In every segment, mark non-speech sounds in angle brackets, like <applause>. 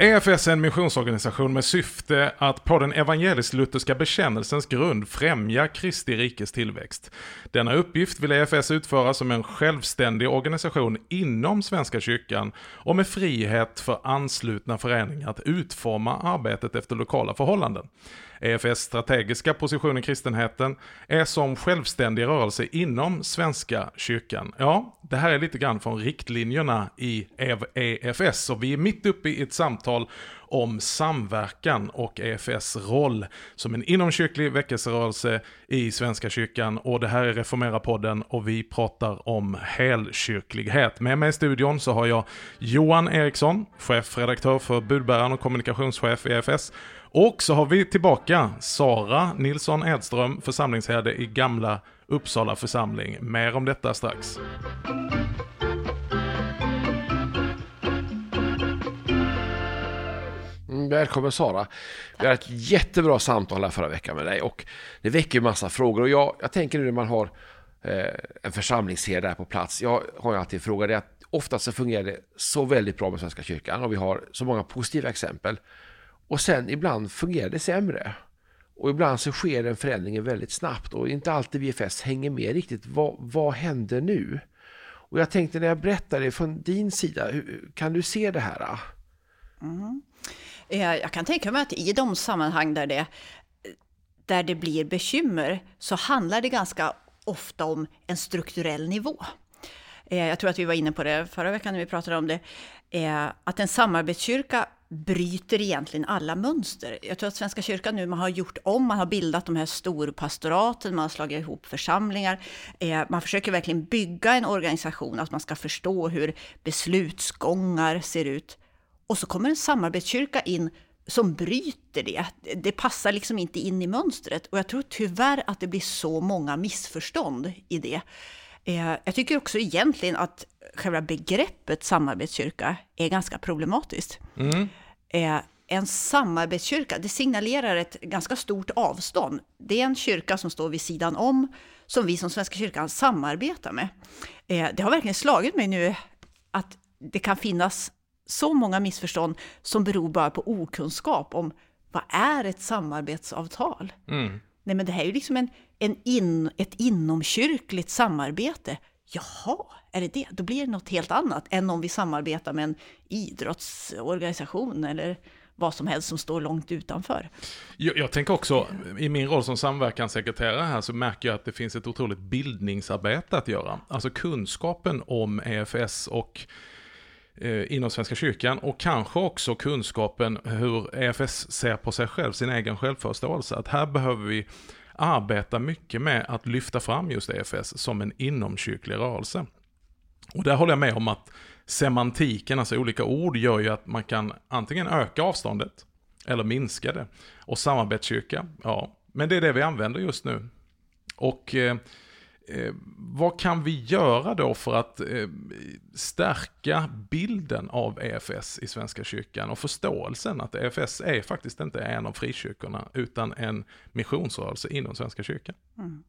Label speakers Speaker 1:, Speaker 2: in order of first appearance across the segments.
Speaker 1: EFS är en missionsorganisation med syfte att på den evangelisk-lutherska bekännelsens grund främja Kristi rikes tillväxt. Denna uppgift vill EFS utföra som en självständig organisation inom Svenska kyrkan och med frihet för anslutna föreningar att utforma arbetet efter lokala förhållanden. EFS strategiska position i kristenheten är som självständig rörelse inom Svenska kyrkan. Ja, det här är lite grann från riktlinjerna i EFS och vi är mitt uppe i ett samtal om samverkan och EFS roll som en inomkyrklig väckelserörelse i Svenska kyrkan och det här är Reformera-podden och vi pratar om helkyrklighet. Med mig i studion så har jag Johan Eriksson, chefredaktör för Budbäraren och kommunikationschef i EFS och så har vi tillbaka Sara Nilsson Edström, församlingsherde i Gamla Uppsala församling. Mer om detta strax.
Speaker 2: Mm, välkommen Sara. Vi hade ett jättebra samtal här förra veckan med dig och det väcker ju massa frågor och jag, jag tänker nu när man har eh, en församlingsherde här på plats. Jag har ju alltid frågat det att ofta så fungerar det så väldigt bra med Svenska kyrkan och vi har så många positiva exempel. Och sen ibland fungerar det sämre. Och ibland så sker en förändring väldigt snabbt och inte alltid VFS hänger med riktigt. Vad, vad händer nu? Och jag tänkte när jag berättar det från din sida, kan du se det här?
Speaker 3: Mm. Eh, jag kan tänka mig att i de sammanhang där det, där det blir bekymmer så handlar det ganska ofta om en strukturell nivå. Eh, jag tror att vi var inne på det förra veckan när vi pratade om det. Eh, att en samarbetskyrka bryter egentligen alla mönster. Jag tror att Svenska kyrkan nu man har gjort om, man har bildat de här storpastoraten, man har slagit ihop församlingar. Eh, man försöker verkligen bygga en organisation, att man ska förstå hur beslutsgångar ser ut. Och så kommer en samarbetskyrka in som bryter det. Det passar liksom inte in i mönstret. Och jag tror tyvärr att det blir så många missförstånd i det. Eh, jag tycker också egentligen att själva begreppet samarbetskyrka är ganska problematiskt. Mm. Eh, en samarbetskyrka, det signalerar ett ganska stort avstånd. Det är en kyrka som står vid sidan om, som vi som Svenska kyrkan samarbetar med. Eh, det har verkligen slagit mig nu att det kan finnas så många missförstånd som beror bara på okunskap om vad är ett samarbetsavtal? Mm. Nej, men det här är ju liksom en, en in, ett inomkyrkligt samarbete. Jaha, är det det? Då blir det något helt annat än om vi samarbetar med en idrottsorganisation eller vad som helst som står långt utanför.
Speaker 1: Jag, jag tänker också, i min roll som samverkanssekreterare här så märker jag att det finns ett otroligt bildningsarbete att göra. Alltså kunskapen om EFS och eh, inom Svenska kyrkan och kanske också kunskapen hur EFS ser på sig själv, sin egen självförståelse. Att här behöver vi arbetar mycket med att lyfta fram just EFS som en inomkyrklig rörelse. Och där håller jag med om att semantiken, alltså olika ord, gör ju att man kan antingen öka avståndet eller minska det. Och samarbetskyrka, ja, men det är det vi använder just nu. Och eh, eh, vad kan vi göra då för att eh, stärka bilden av EFS i Svenska kyrkan och förståelsen att EFS är faktiskt inte en av frikyrkorna utan en missionsrörelse inom Svenska kyrkan? Mm.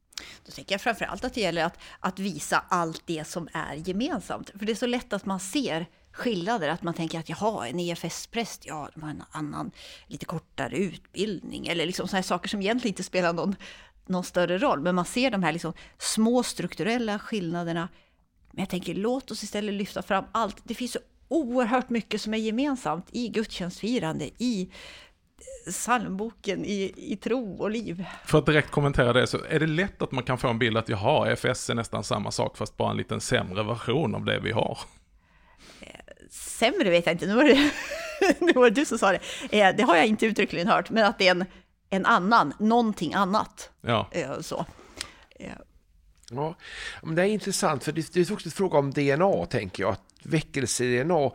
Speaker 3: Då tänker jag framförallt att det gäller att, att visa allt det som är gemensamt. För det är så lätt att man ser skillnader, att man tänker att jaha, en EFS-präst, ja, de har en annan, lite kortare utbildning, eller liksom sådana saker som egentligen inte spelar någon, någon större roll. Men man ser de här liksom små strukturella skillnaderna. Men jag tänker, låt oss istället lyfta fram allt. Det finns så oerhört mycket som är gemensamt i gudstjänstfirande, i psalmboken i, i tro och liv.
Speaker 1: För att direkt kommentera det, så är det lätt att man kan få en bild att jaha, FS är nästan samma sak fast bara en liten sämre version av det vi har.
Speaker 3: Eh, sämre vet jag inte, nu var det, <laughs> nu var det du som sa det. Eh, det har jag inte uttryckligen hört, men att det är en, en annan, någonting annat. Ja. Eh, så.
Speaker 2: Ja, men det är intressant för det är också en fråga om DNA tänker jag. Väckelse-DNA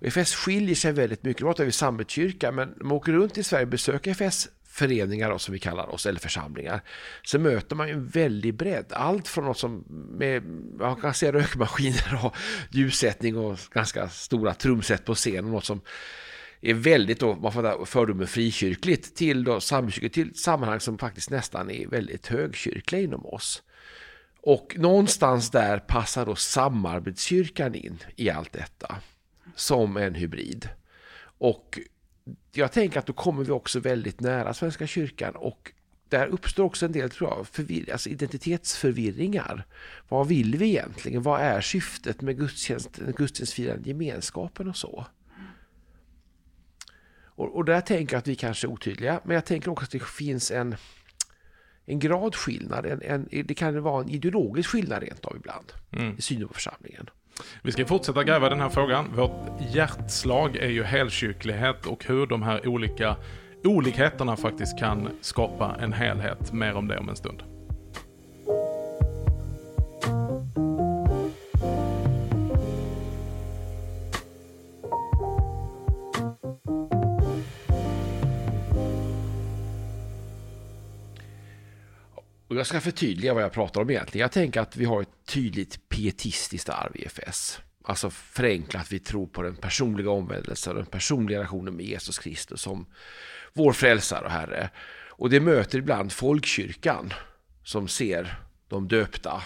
Speaker 2: FS skiljer sig väldigt mycket. Nu pratar vi samvetskyrka, men om man åker runt i Sverige och besöker FS föreningar som vi kallar oss, eller församlingar, så möter man ju en väldig bredd. Allt från något som med, man kan se rökmaskiner och ljussättning och ganska stora trumset på scenen, något som är väldigt, då, man får fördomen frikyrkligt, till, då, till sammanhang som faktiskt nästan är väldigt högkyrkliga inom oss. Och någonstans där passar då samarbetskyrkan in i allt detta som en hybrid. Och jag tänker att då kommer vi också väldigt nära Svenska kyrkan och där uppstår också en del tror jag, förvir alltså identitetsförvirringar. Vad vill vi egentligen? Vad är syftet med gudstjänst, gudstjänstfirande gemenskapen och så? Och, och där tänker jag att vi kanske är otydliga, men jag tänker också att det finns en, en gradskillnad, en, en, det kan vara en ideologisk skillnad rent av ibland mm. i synen på församlingen.
Speaker 1: Vi ska fortsätta gräva den här frågan. Vårt hjärtslag är ju helkyrklighet och hur de här olika olikheterna faktiskt kan skapa en helhet. Mer om det om en stund.
Speaker 2: Och jag ska förtydliga vad jag pratar om egentligen. Jag tänker att vi har ett tydligt pietistiskt arv i FS. Alltså förenklat, vi tror på den personliga omvändelsen, den personliga relationen med Jesus Kristus som vår frälsare och Herre. Och det möter ibland folkkyrkan som ser de döpta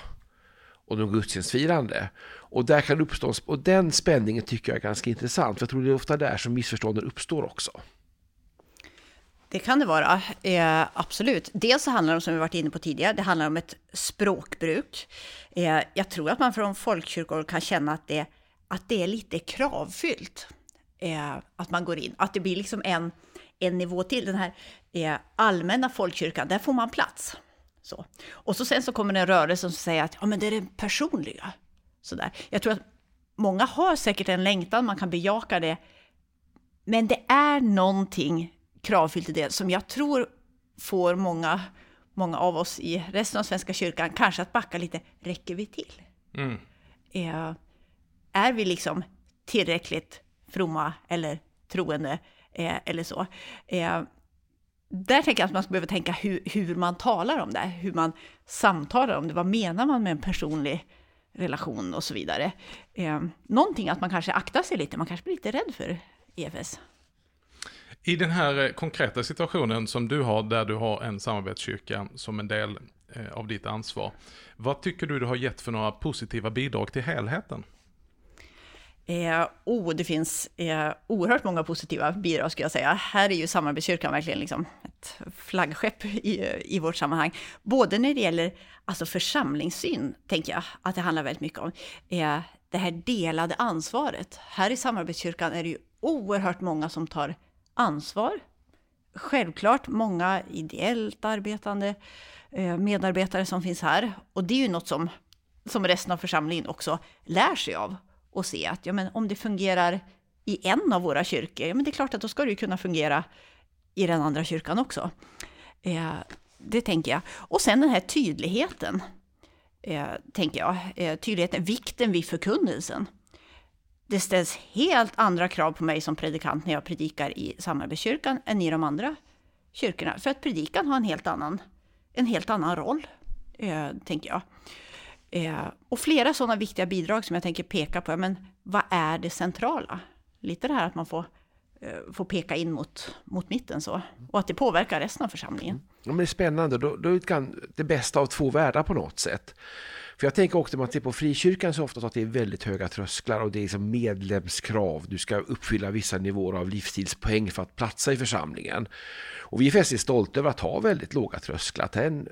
Speaker 2: och de gudstjänstfirande. Och där kan uppstå, och den spänningen tycker jag är ganska intressant, för jag tror det är ofta där som missförstånden uppstår också.
Speaker 3: Det kan det vara, eh, absolut. Dels så handlar det om, som vi varit inne på tidigare, det handlar om ett språkbruk. Eh, jag tror att man från folkkyrkor kan känna att det, att det är lite kravfyllt. Eh, att man går in, att det blir liksom en, en nivå till. Den här eh, allmänna folkkyrkan, där får man plats. Så. Och så sen så kommer det en rörelse som säger att ja, men det är det personliga. Så där. Jag tror att många har säkert en längtan, man kan bejaka det. Men det är någonting kravfyllt i det som jag tror får många, många av oss i resten av Svenska kyrkan kanske att backa lite. Räcker vi till? Mm. Eh, är vi liksom tillräckligt fromma eller troende eh, eller så? Eh, där tänker jag att man behöver tänka hur, hur man talar om det, hur man samtalar om det. Vad menar man med en personlig relation och så vidare? Eh, någonting att man kanske aktar sig lite, man kanske blir lite rädd för EFS.
Speaker 1: I den här eh, konkreta situationen som du har, där du har en samarbetskyrka som en del eh, av ditt ansvar. Vad tycker du du har gett för några positiva bidrag till helheten?
Speaker 3: Eh, oh, det finns eh, oerhört många positiva bidrag skulle jag säga. Här är ju samarbetskyrkan verkligen liksom ett flaggskepp i, i vårt sammanhang. Både när det gäller alltså församlingssyn, tänker jag, att det handlar väldigt mycket om. Eh, det här delade ansvaret. Här i samarbetskyrkan är det ju oerhört många som tar ansvar. Självklart många ideellt arbetande eh, medarbetare som finns här. Och det är ju något som, som resten av församlingen också lär sig av och se att ja, men om det fungerar i en av våra kyrkor, ja, men det är klart att då ska det ju kunna fungera i den andra kyrkan också. Eh, det tänker jag. Och sen den här tydligheten, eh, tänker jag. Eh, tydligheten, vikten vid förkunnelsen det ställs helt andra krav på mig som predikant när jag predikar i samarbetskyrkan än i de andra kyrkorna. För att predikan har en helt annan, en helt annan roll, eh, tänker jag. Eh, och flera sådana viktiga bidrag som jag tänker peka på. Men vad är det centrala? Lite det här att man får, eh, får peka in mot, mot mitten så. Och att det påverkar resten av församlingen. Mm.
Speaker 2: Ja, men det är spännande. Då, då kan det bästa av två världar på något sätt. För jag tänker också när man ser på frikyrkan så ofta att det är väldigt höga trösklar och det är liksom medlemskrav. Du ska uppfylla vissa nivåer av livsstilspoäng för att platsa i församlingen. Och vi är fäst stolta över att ha väldigt låga trösklar. Att det är en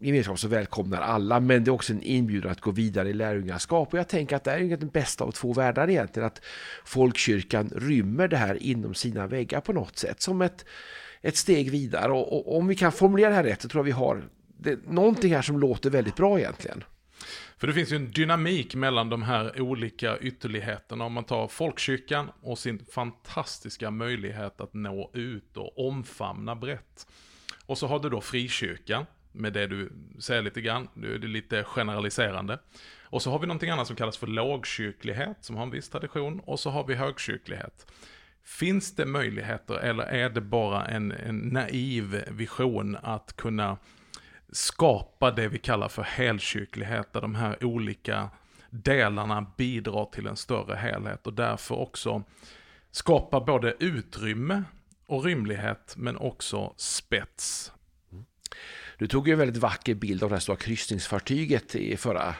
Speaker 2: gemenskap som välkomnar alla men det är också en inbjudan att gå vidare i lärjungaskap. Och jag tänker att det är den bästa av två världar egentligen. Att folkkyrkan rymmer det här inom sina väggar på något sätt. Som ett, ett steg vidare. Och, och om vi kan formulera det här rätt så tror jag vi har det, någonting här som låter väldigt bra egentligen.
Speaker 1: För det finns ju en dynamik mellan de här olika ytterligheterna. Om man tar folkkyrkan och sin fantastiska möjlighet att nå ut och omfamna brett. Och så har du då frikyrkan, med det du säger lite grann, det är lite generaliserande. Och så har vi någonting annat som kallas för lågkyrklighet, som har en viss tradition, och så har vi högkyrklighet. Finns det möjligheter, eller är det bara en, en naiv vision att kunna skapa det vi kallar för helkyrklighet, där de här olika delarna bidrar till en större helhet och därför också skapa både utrymme och rymlighet, men också spets.
Speaker 2: Du tog ju en väldigt vacker bild av det här stora kryssningsfartyget i förra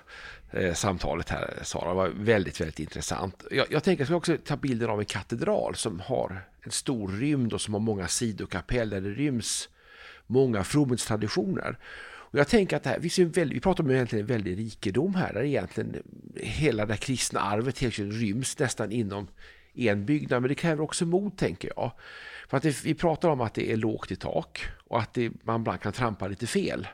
Speaker 2: eh, samtalet här Sara. Det var väldigt, väldigt intressant. Jag, jag tänker att jag ska också ta bilden av en katedral som har en stor rymd och som har många sidokapell där det ryms många fromhetstraditioner. Och jag tänker att det här, vi, ser väldigt, vi pratar om egentligen en väldig rikedom här, där egentligen hela det kristna arvet helt ryms nästan inom en byggnad, men det kräver också mod tänker jag. För att det, vi pratar om att det är lågt i tak och att det, man ibland kan trampa lite fel.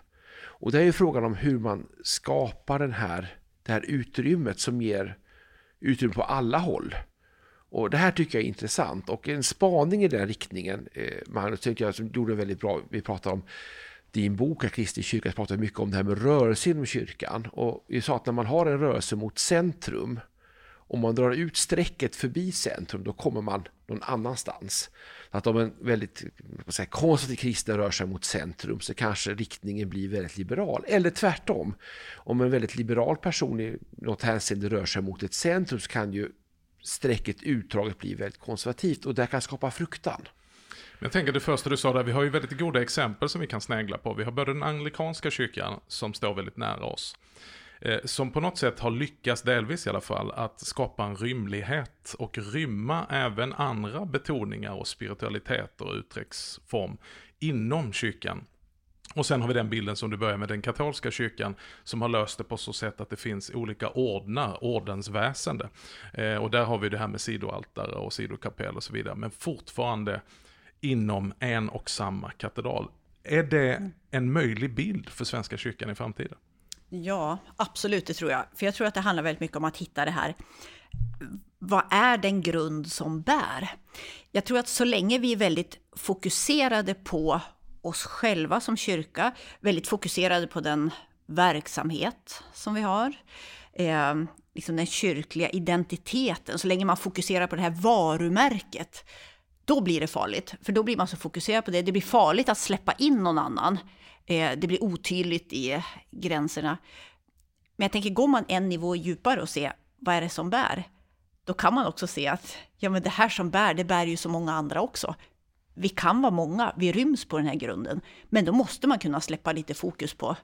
Speaker 2: Och det är ju frågan om hur man skapar den här, det här utrymmet som ger utrymme på alla håll. Och Det här tycker jag är intressant och en spaning i den riktningen, eh, Magnus, tyckte jag som gjorde väldigt bra, vi pratade om din bok, Kristi kyrka, pratar mycket om det här med rörelse inom kyrkan. Och vi sa att när man har en rörelse mot centrum, om man drar ut strecket förbi centrum, då kommer man någon annanstans. Att om en väldigt säga, konservativ kristen rör sig mot centrum så kanske riktningen blir väldigt liberal. Eller tvärtom. Om en väldigt liberal person i något hänseende rör sig mot ett centrum så kan ju strecket utdraget blir väldigt konservativt och det kan skapa fruktan.
Speaker 1: Jag tänker det första du sa där, vi har ju väldigt goda exempel som vi kan snägla på. Vi har både den anglikanska kyrkan som står väldigt nära oss. Eh, som på något sätt har lyckats, delvis i alla fall, att skapa en rymlighet och rymma även andra betoningar och spiritualitet och uttrycksform inom kyrkan. Och sen har vi den bilden som du börjar med, den katolska kyrkan, som har löst det på så sätt att det finns olika ordnar, ordensväsende. Eh, och där har vi det här med sidoaltare och sidokapell och så vidare, men fortfarande inom en och samma katedral. Är det en möjlig bild för Svenska kyrkan i framtiden?
Speaker 3: Ja, absolut, det tror jag. För jag tror att det handlar väldigt mycket om att hitta det här. Vad är den grund som bär? Jag tror att så länge vi är väldigt fokuserade på oss själva som kyrka, väldigt fokuserade på den verksamhet som vi har, eh, liksom den kyrkliga identiteten, så länge man fokuserar på det här varumärket, då blir det farligt. För då blir man så fokuserad på det. Det blir farligt att släppa in någon annan. Eh, det blir otydligt i gränserna. Men jag tänker, går man en nivå djupare och ser vad är det som bär? Då kan man också se att ja, men det här som bär, det bär ju så många andra också. Vi kan vara många, vi ryms på den här grunden. Men då måste man kunna släppa lite fokus på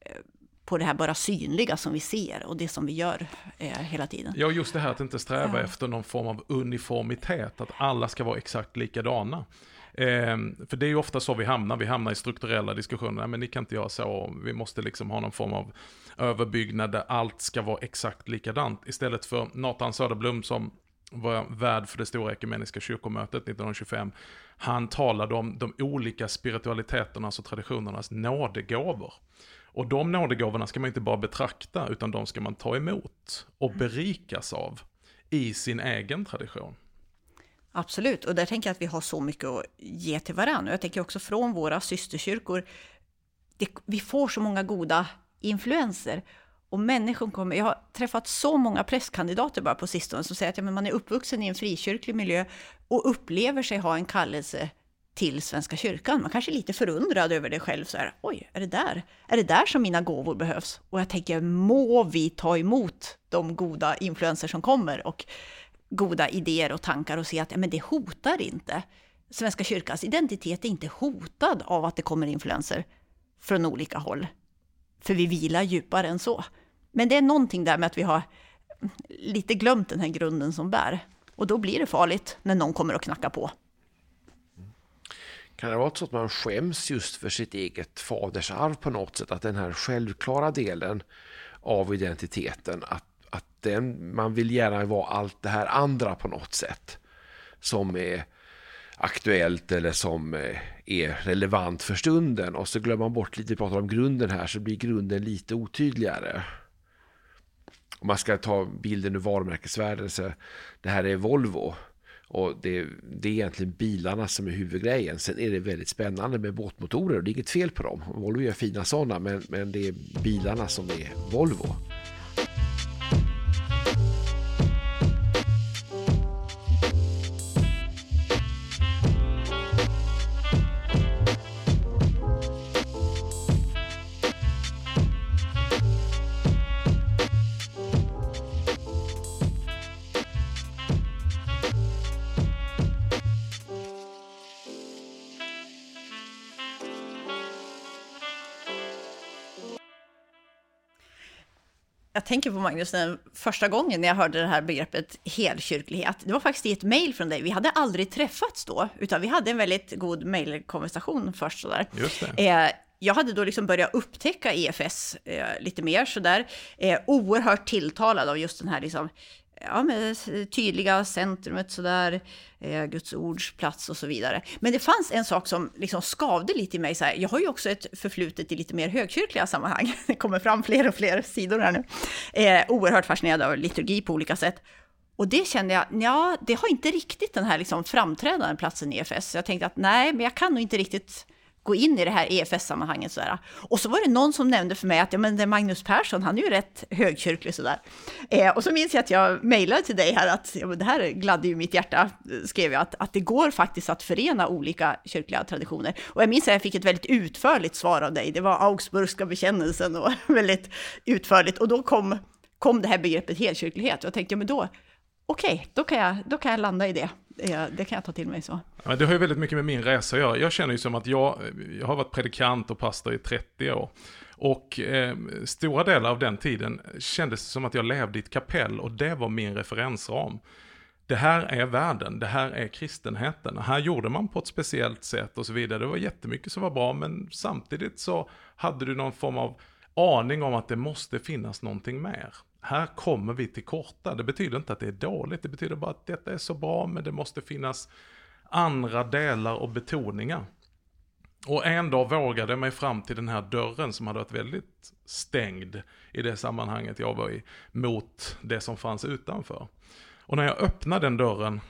Speaker 3: eh, på det här bara synliga som vi ser och det som vi gör eh, hela tiden.
Speaker 1: Ja, just det här att inte sträva ja. efter någon form av uniformitet, att alla ska vara exakt likadana. Eh, för det är ju ofta så vi hamnar, vi hamnar i strukturella diskussioner, men ni kan inte göra så, vi måste liksom ha någon form av överbyggnad där allt ska vara exakt likadant. Istället för Nathan Söderblom som var värd för det stora ekumeniska kyrkomötet 1925. Han talade om de olika spiritualiteternas och traditionernas nådegåvor. Och de nådegåvorna ska man inte bara betrakta, utan de ska man ta emot och berikas av i sin egen tradition.
Speaker 3: Absolut, och där tänker jag att vi har så mycket att ge till varandra. Jag tänker också från våra systerkyrkor, det, vi får så många goda influenser. Och människor kommer, jag har träffat så många prästkandidater bara på sistone som säger att ja, men man är uppvuxen i en frikyrklig miljö och upplever sig ha en kallelse till Svenska kyrkan. Man kanske är lite förundrad över det själv. Så här, Oj, är det där? Är det där som mina gåvor behövs? Och jag tänker, må vi ta emot de goda influenser som kommer och goda idéer och tankar och se att ja, men det hotar inte. Svenska kyrkans identitet är inte hotad av att det kommer influenser från olika håll. För vi vilar djupare än så. Men det är någonting där med att vi har lite glömt den här grunden som bär. Och då blir det farligt när någon kommer och knackar på.
Speaker 2: Kan det vara så att man skäms just för sitt eget fadersarv på något sätt? Att den här självklara delen av identiteten, att, att den, man vill gärna vara allt det här andra på något sätt. Som är aktuellt eller som eh, är relevant för stunden. Och så glömmer man bort lite, vi pratar om grunden här, så blir grunden lite otydligare. Om man ska ta bilden ur varumärkesvärlden, så det här är Volvo. Och det, det, är egentligen bilarna som är huvudgrejen. Sen är det väldigt spännande med båtmotorer och det är inget fel på dem. Volvo gör fina sådana men, men det är bilarna som är Volvo.
Speaker 3: Jag tänker på Magnus, den första gången när jag hörde det här begreppet helkyrklighet, det var faktiskt i ett mejl från dig. Vi hade aldrig träffats då, utan vi hade en väldigt god mejlkonversation först. Sådär.
Speaker 1: Just.
Speaker 3: Eh, jag hade då liksom börjat upptäcka EFS eh, lite mer sådär. Eh, oerhört tilltalad av just den här liksom, ja, med tydliga centrumet sådär, eh, Guds ords plats och så vidare. Men det fanns en sak som liksom skavde lite i mig. Så här. Jag har ju också ett förflutet i lite mer högkyrkliga sammanhang. <laughs> Det kommer fram fler och fler sidor här nu. Eh, oerhört fascinerad av liturgi på olika sätt. Och det kände jag, ja, det har inte riktigt den här liksom framträdande platsen i EFS. Jag tänkte att nej, men jag kan nog inte riktigt gå in i det här EFS-sammanhanget. Sådär. Och så var det någon som nämnde för mig att ja, men det är Magnus Persson, han är ju rätt högkyrklig sådär. Eh, och så minns jag att jag mejlade till dig här att ja, men det här gladde ju mitt hjärta, skrev jag, att, att det går faktiskt att förena olika kyrkliga traditioner. Och jag minns att jag fick ett väldigt utförligt svar av dig, det var Augsburgska bekännelsen och <laughs> väldigt utförligt. Och då kom, kom det här begreppet helkyrklighet och jag tänkte, ja men då, okej, okay, då, kan jag, då kan jag landa i det. Det kan jag ta till mig så.
Speaker 1: Ja, det har ju väldigt mycket med min resa att göra. Jag känner ju som att jag, jag har varit predikant och pastor i 30 år. Och eh, stora delar av den tiden kändes det som att jag levde i ett kapell och det var min referensram. Det här är världen, det här är kristenheten. Här gjorde man på ett speciellt sätt och så vidare. Det var jättemycket som var bra men samtidigt så hade du någon form av aning om att det måste finnas någonting mer här kommer vi till korta. Det betyder inte att det är dåligt, det betyder bara att detta är så bra, men det måste finnas andra delar och betoningar. Och en dag vågade jag mig fram till den här dörren som hade varit väldigt stängd i det sammanhanget jag var i, mot det som fanns utanför. Och när jag öppnar den dörren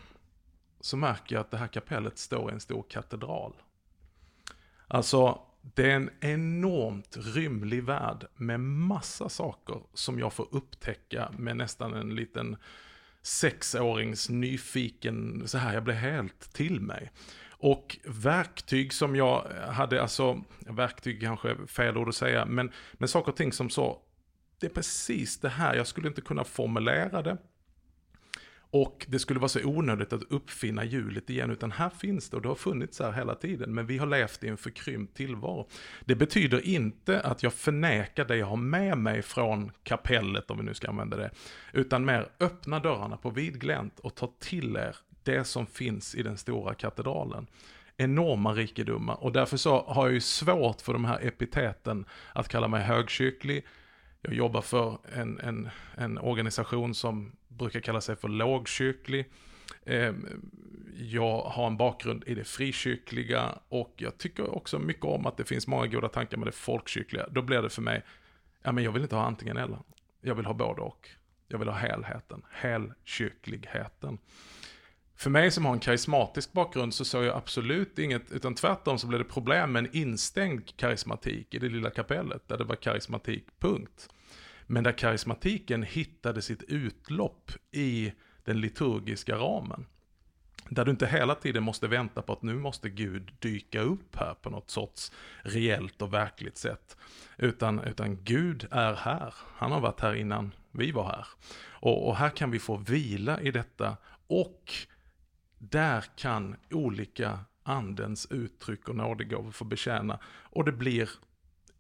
Speaker 1: så märker jag att det här kapellet står i en stor katedral. Alltså, det är en enormt rymlig värld med massa saker som jag får upptäcka med nästan en liten sexårings nyfiken, så här, jag blev helt till mig. Och verktyg som jag hade, alltså, verktyg kanske är fel ord att säga, men, men saker och ting som så, det är precis det här, jag skulle inte kunna formulera det, och det skulle vara så onödigt att uppfinna hjulet igen, utan här finns det och det har funnits här hela tiden, men vi har levt i en förkrympt tillvaro. Det betyder inte att jag förnekar det jag har med mig från kapellet, om vi nu ska använda det, utan mer öppna dörrarna på vid glänt och ta till er det som finns i den stora katedralen enorma rikedomar och därför så har jag ju svårt för de här epiteten att kalla mig högkyrklig. Jag jobbar för en, en, en organisation som brukar kalla sig för lågkyrklig. Ehm, jag har en bakgrund i det frikyrkliga och jag tycker också mycket om att det finns många goda tankar med det folkkyrkliga. Då blir det för mig, ja men jag vill inte ha antingen eller. Jag vill ha både och. Jag vill ha helheten, helkyrkligheten. För mig som har en karismatisk bakgrund så såg jag absolut inget, utan tvärtom så blev det problem med en instängd karismatik i det lilla kapellet, där det var karismatik, punkt. Men där karismatiken hittade sitt utlopp i den liturgiska ramen. Där du inte hela tiden måste vänta på att nu måste Gud dyka upp här på något sorts reellt och verkligt sätt. Utan, utan Gud är här. Han har varit här innan vi var här. Och, och här kan vi få vila i detta. Och där kan olika andens uttryck och nådegåvor få betjäna. Och det blir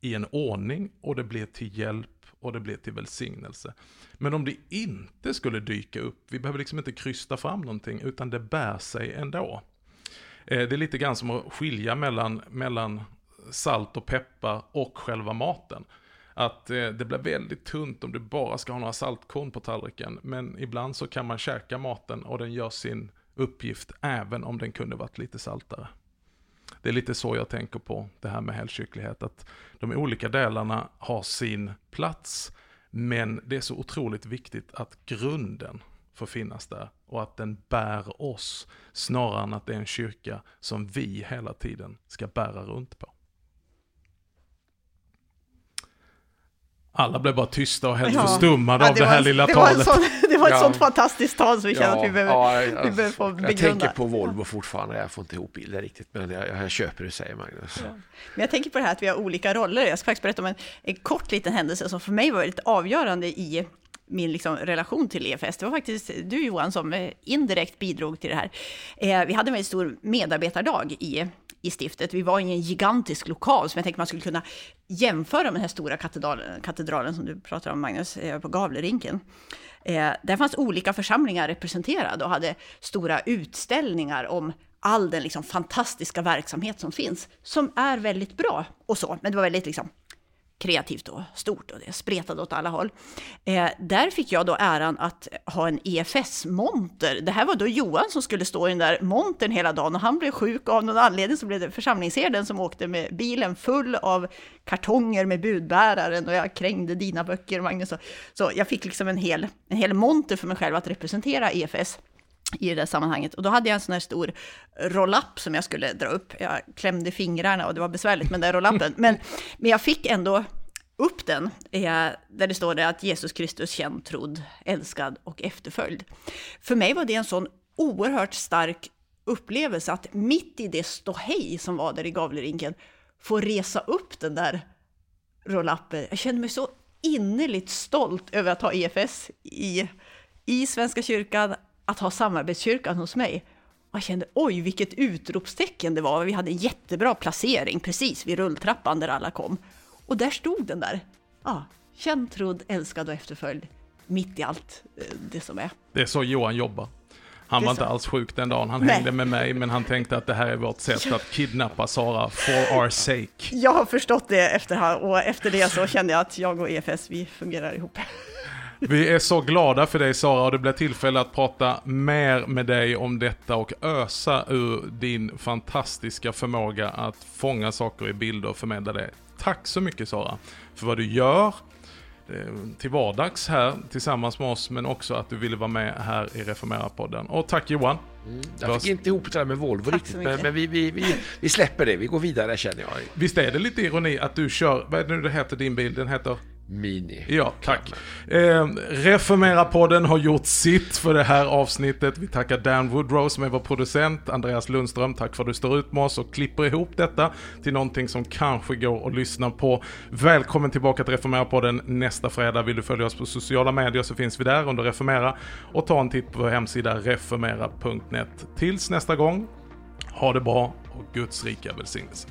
Speaker 1: i en ordning och det blir till hjälp och det blir till välsignelse. Men om det inte skulle dyka upp, vi behöver liksom inte krysta fram någonting, utan det bär sig ändå. Eh, det är lite grann som att skilja mellan, mellan salt och peppar och själva maten. Att eh, det blir väldigt tunt om du bara ska ha några saltkorn på tallriken, men ibland så kan man käka maten och den gör sin uppgift även om den kunde varit lite saltare. Det är lite så jag tänker på det här med helkyrklighet, att de olika delarna har sin plats, men det är så otroligt viktigt att grunden får finnas där och att den bär oss, snarare än att det är en kyrka som vi hela tiden ska bära runt på. Alla blev bara tysta och helt ja. förstummade ja, av det, det här lilla
Speaker 3: det
Speaker 1: talet.
Speaker 3: Var sån, det var ett ja. sånt fantastiskt tal så vi känner att vi behöver, ja, jag,
Speaker 2: vi behöver få begrunda. Jag tänker på Volvo fortfarande, jag får inte ihop bilden riktigt, men jag, jag köper det du säger Magnus.
Speaker 3: Men jag tänker på det här att vi har olika roller. Jag ska faktiskt berätta om en, en kort liten händelse som för mig var lite avgörande i min liksom relation till EFS. Det var faktiskt du Johan som eh, indirekt bidrog till det här. Eh, vi hade en väldigt stor medarbetardag i, i stiftet. Vi var i en gigantisk lokal som jag tänkte man skulle kunna jämföra med den här stora katedralen, katedralen som du pratar om Magnus, eh, på Gavlerinken. Eh, där fanns olika församlingar representerade och hade stora utställningar om all den liksom fantastiska verksamhet som finns, som är väldigt bra och så, men det var väldigt liksom kreativt och stort och det spretade åt alla håll. Eh, där fick jag då äran att ha en EFS-monter. Det här var då Johan som skulle stå i den där montern hela dagen och han blev sjuk och av någon anledning så blev det församlingsherden som åkte med bilen full av kartonger med budbäraren och jag krängde dina böcker Magnus. Så jag fick liksom en hel, en hel monter för mig själv att representera EFS i det där sammanhanget. Och då hade jag en sån här stor roll-up som jag skulle dra upp. Jag klämde fingrarna och det var besvärligt med den där roll-upen. Men, men jag fick ändå upp den, eh, där det står det att Jesus Kristus känd, trodd, älskad och efterföljd. För mig var det en sån oerhört stark upplevelse att mitt i det ståhej som var där i Gavlerinken få resa upp den där roll-upen. Jag kände mig så innerligt stolt över att ha EFS i, i Svenska kyrkan, att ha samarbetskyrkan hos mig. Och jag kände oj, vilket utropstecken det var. Vi hade en jättebra placering precis vid rulltrappan där alla kom. Och där stod den där. Ja, känd, trodd, älskad och efterföljd. Mitt i allt eh, det som är.
Speaker 1: Det är så Johan jobbar. Han var inte alls sjuk den dagen. Han Nej. hängde med mig, men han tänkte att det här är vårt sätt att kidnappa Sara for our sake.
Speaker 3: Jag har förstått det efter, och efter det så kände jag att jag och EFS, vi fungerar ihop.
Speaker 1: Vi är så glada för dig Sara och det blir tillfälle att prata mer med dig om detta och ösa ur din fantastiska förmåga att fånga saker i bilder och förmedla det. Tack så mycket Sara för vad du gör eh, till vardags här tillsammans med oss men också att du ville vara med här i Reformera-podden. Och tack Johan!
Speaker 2: Mm, jag fick inte ihop det där med Volvo Tack riktigt, men, men vi, vi, vi, vi, släpper det. Vi går vidare känner jag.
Speaker 1: Visst är det lite ironi att du kör, vad är det nu det heter din bil? Den heter?
Speaker 2: Mini.
Speaker 1: Ja, tack. Eh, Reformera-podden har gjort sitt för det här avsnittet. Vi tackar Dan Woodrow som är vår producent, Andreas Lundström, tack för att du står ut med oss och klipper ihop detta till någonting som kanske går att lyssna på. Välkommen tillbaka till Reformera-podden nästa fredag. Vill du följa oss på sociala medier så finns vi där under Reformera och ta en titt på vår hemsida reformera.net. Tills nästa gång, ha det bra och Guds rika välsignelse.